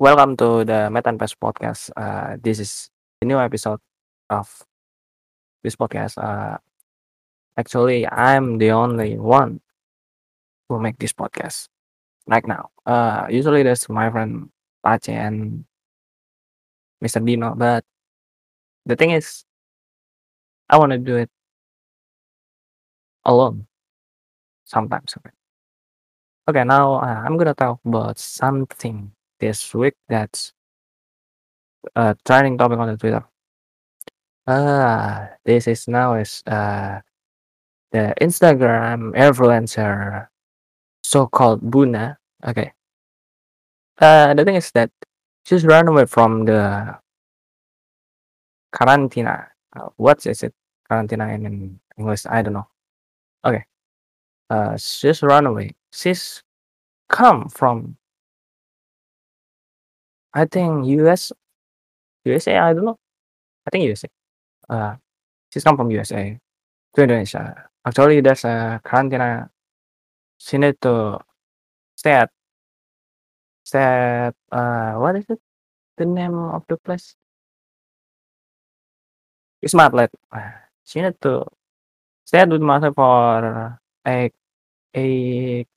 Welcome to the Metan Pest podcast. Uh, this is a new episode of this podcast. Uh, actually, I'm the only one who make this podcast right now. Uh, usually there's my friend Pace and Mr. Dino, but the thing is, I want to do it alone sometimes. Okay now uh, I'm gonna talk about something this week that's uh, trending topic on the Twitter. Ah, this is now is uh, the Instagram influencer, so-called Buna. Okay. Uh, the thing is that she's run away from the karantina. Uh, what is it? Karantina in, in English? I don't know. Okay. Uh, she's run away. She's come from I think US, USA. I don't know. I think USA. Uh, she's come from USA to Indonesia. Actually, there's a karantina. She need to stay at stay at uh what is it? The name of the place? Wisma Atlet. Uh, she need to stay Wisma Atlet for eight eight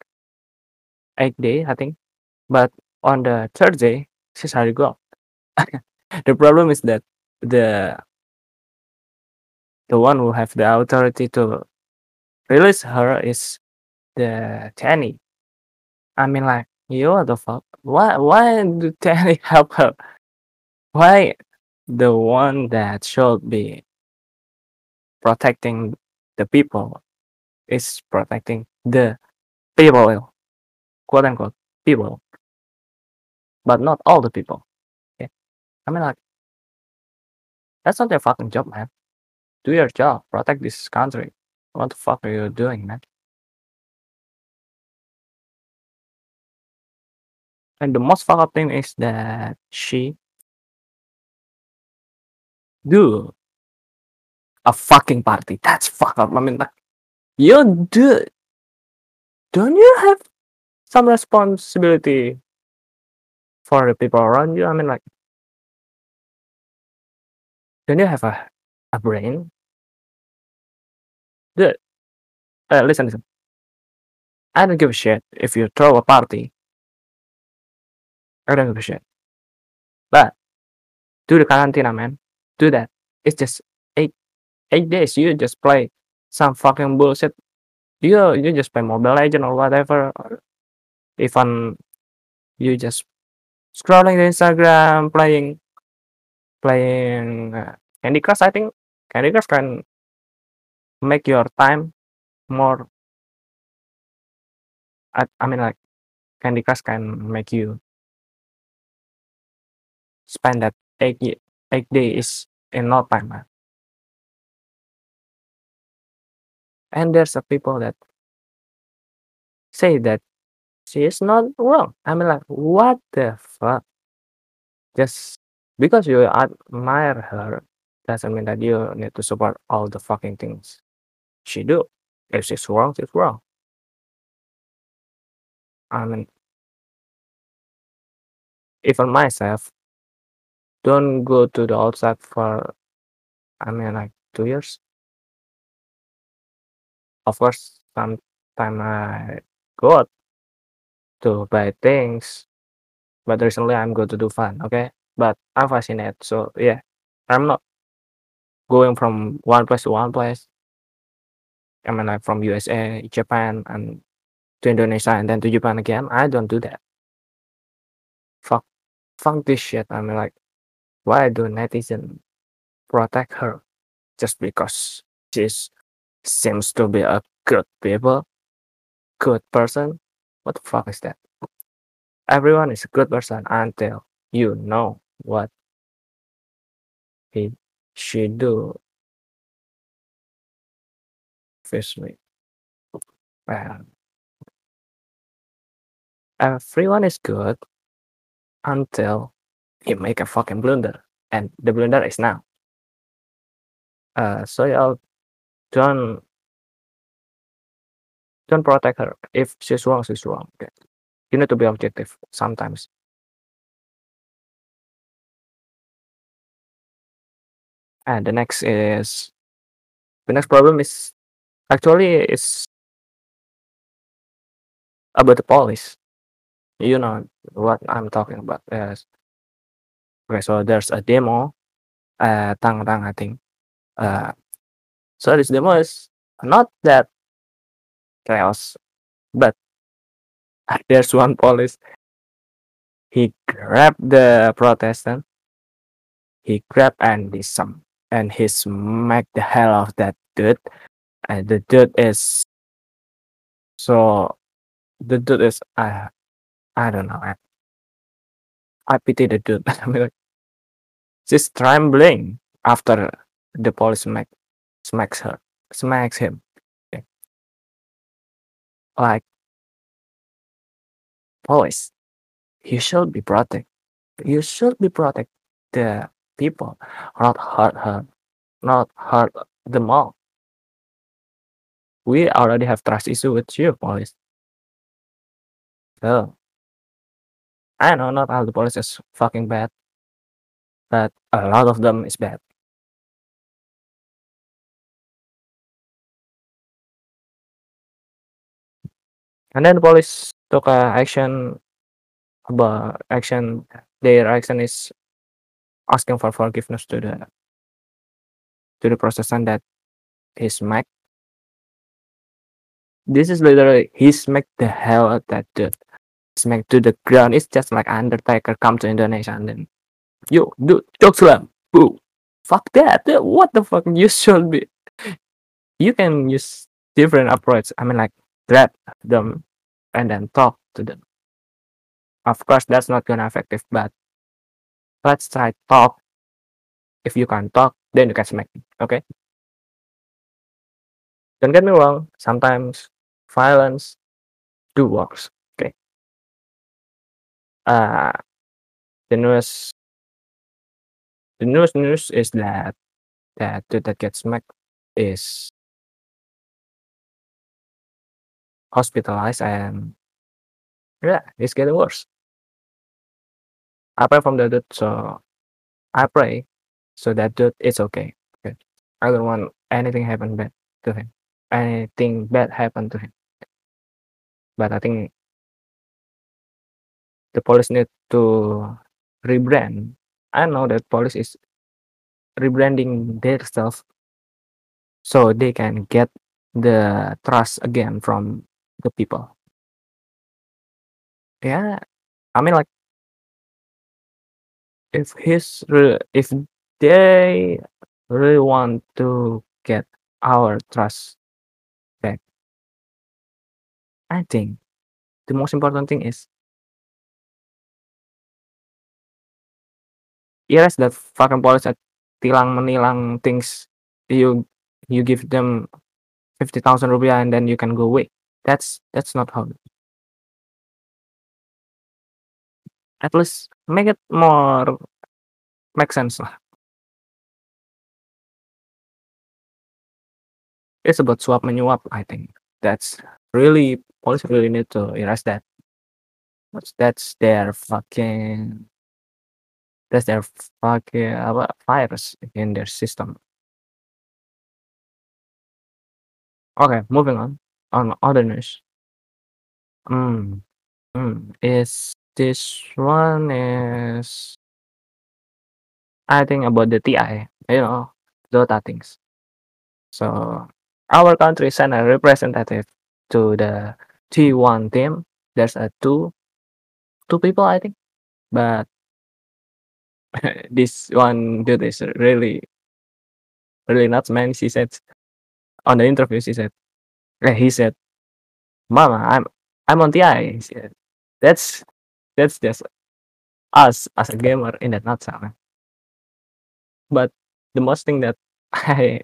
eight days, I think. But on the third day, she's already gone. the problem is that the the one who have the authority to release her is the Tanny. I mean, like, you the fuck? Why why do Tanny help her? Why the one that should be protecting the people is protecting the people, quote unquote people, but not all the people. Okay, I mean, like, that's not their fucking job, man. Do your job, protect this country. What the fuck are you doing, man? And the most fucked up thing is that she do a fucking party. That's fucked up. I mean, like, you do. Don't you have some responsibility for the people around you? I mean, like, don't you have a a brain? Dude, uh, listen, listen. I don't give a shit if you throw a party. I don't give a shit. But do the quarantine, man. Do that. It's just eight eight days. You just play some fucking bullshit. You you just play Mobile Legend or whatever. Or even you just scrolling the Instagram, playing playing uh, Candy Crush. I think Candy Crush can make your time more. I, I mean, like Candy Crush can make you spend that eight eight days in no time, man. And there's a people that say that she is not wrong. I mean, like, what the fuck? Just because you admire her doesn't mean that you need to support all the fucking things she do. If she's wrong, she's wrong. I mean, even myself, don't go to the outside for, I mean, like two years. Of course, sometime I go out to buy things, but recently I'm going to do fun, okay? But I'm fascinated, so yeah, I'm not going from one place to one place. I mean, like from USA, Japan, and to Indonesia, and then to Japan again. I don't do that. Fuck, fuck this shit. I mean, like, why do netizen protect her just because she seems to be a good people, good person? What the fuck is that? Everyone is a good person until you know what he she do officially. Well, everyone is good until you make a fucking blunder, and the blunder is now. Uh, so y'all don't don't protect her. If she's wrong she's wrong okay. you need to be objective sometimes. And the next is the next problem is actually is about the police. You know what i'm talking about yes. Okay so there's a demo uh tang tang i think. Uh so this demo is not that chaos, but there's one police. He grabbed the protestant. He grabbed and he some and he smacked the hell out of that dude. And the dude is so the dude is I I don't know. I, I pity the dude. I mean, like, she's trembling after the police smack, smacks her, smacks him. Like, police, you should be protect. You should be protect the people, not hurt her, not hurt the mob. We already have trust issue with you, police. So, I know not all the police is fucking bad, but a lot of them is bad. And then the police took a action about action their action is asking for forgiveness to the to the protestant that he smacked. This is literally he smacked the hell out that dude. Smacked to the ground. It's just like Undertaker come to Indonesia and then yo dude choke slam. Boo. Fuck that. dude, What the fuck? You should be you can use different approach. I mean like grab them and then talk to them. Of course that's not gonna effective, but let's try talk. If you can talk, then you can smack. Okay? Don't get me wrong, sometimes violence do works. Okay. Uh the newest the newest news is that that dude that gets smacked is hospitalized and yeah, it's getting worse. Pray from the dude, so I pray so that dude is okay. Okay. I don't want anything happen bad to him. Anything bad happen to him. But I think the police need to rebrand. I know that police is rebranding stuff so they can get the trust again from the people. Yeah, I mean like if his if they really want to get our trust back, I think the most important thing is erase that fucking police at tilang menilang things you you give them 50,000 rupiah and then you can go away. That's that's not how. At least make it more make sense lah. It's about swap menyuap, I think. That's really police really need to erase that. That's, that's their fucking that's their fucking apa virus in their system. Okay, moving on. On other news. Hmm. Hmm. Is this one is I think about the TI, you know, Dota things. So our country sent a representative to the T1 team. There's a two two people I think, but this one dude is really really nuts, man. She said on the interview, she said, eh, he said, "Mama, I'm I'm on TI." He said, That's that's just us as a gamer in that nutshell. But the most thing that I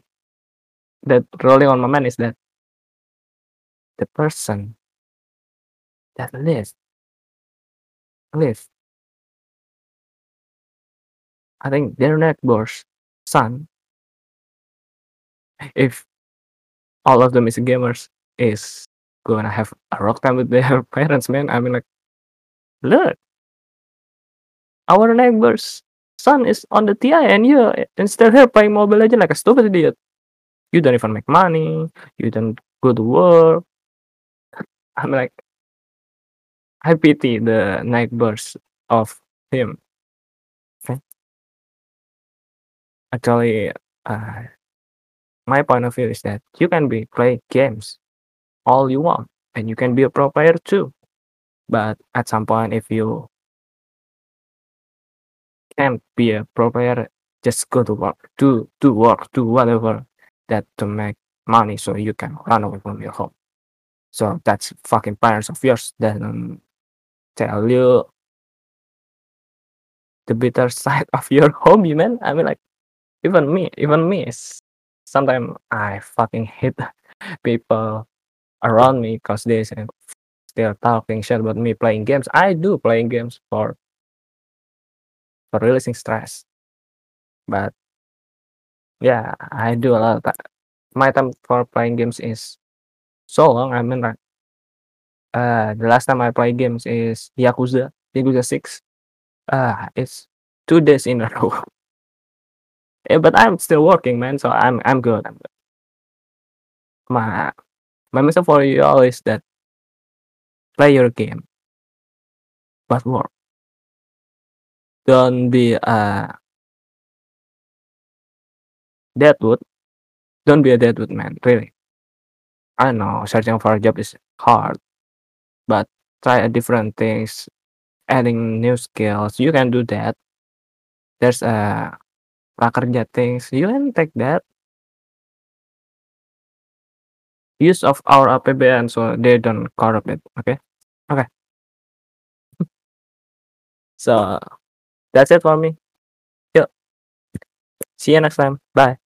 that rolling on my mind is that the person that lives live I think their neighbor's son if all of them is gamers is gonna have a rock time with their parents man I mean like look our neighbor's son is on the TI and you instead here playing Mobile Legends like a stupid idiot. You don't even make money, you don't go to work. I'm like I pity the neighbors of him. Okay. Actually, uh, my point of view is that you can be play games all you want and you can be a pro player too. But at some point if you can't be a pro player, just go to work, do do work, do whatever that to make money so you can run away from your home. So that's fucking parents of yours that um, tell you the bitter side of your hobby, man. I mean, like, even me, even me, sometimes I fucking hate people around me because they still talking shit about me playing games. I do playing games for for releasing stress, but yeah, I do a lot. My time for playing games is so long. I mean, uh, the last time I play games is Yakuza, Yakuza Six. Uh, it's two days in a row. Yeah, but I'm still working, man. So I'm I'm good. I'm good. My my message for you all is that play your game, but work. Don't be a deadwood. Don't be a deadwood, man. Really. I know searching for a job is hard, but try different things, adding new skills. You can do that. There's a prakerja things. You can take that. Use of our APBN so they don't corrupt it. Okay. Okay. so that's it for me. Yuk. See you next time. Bye.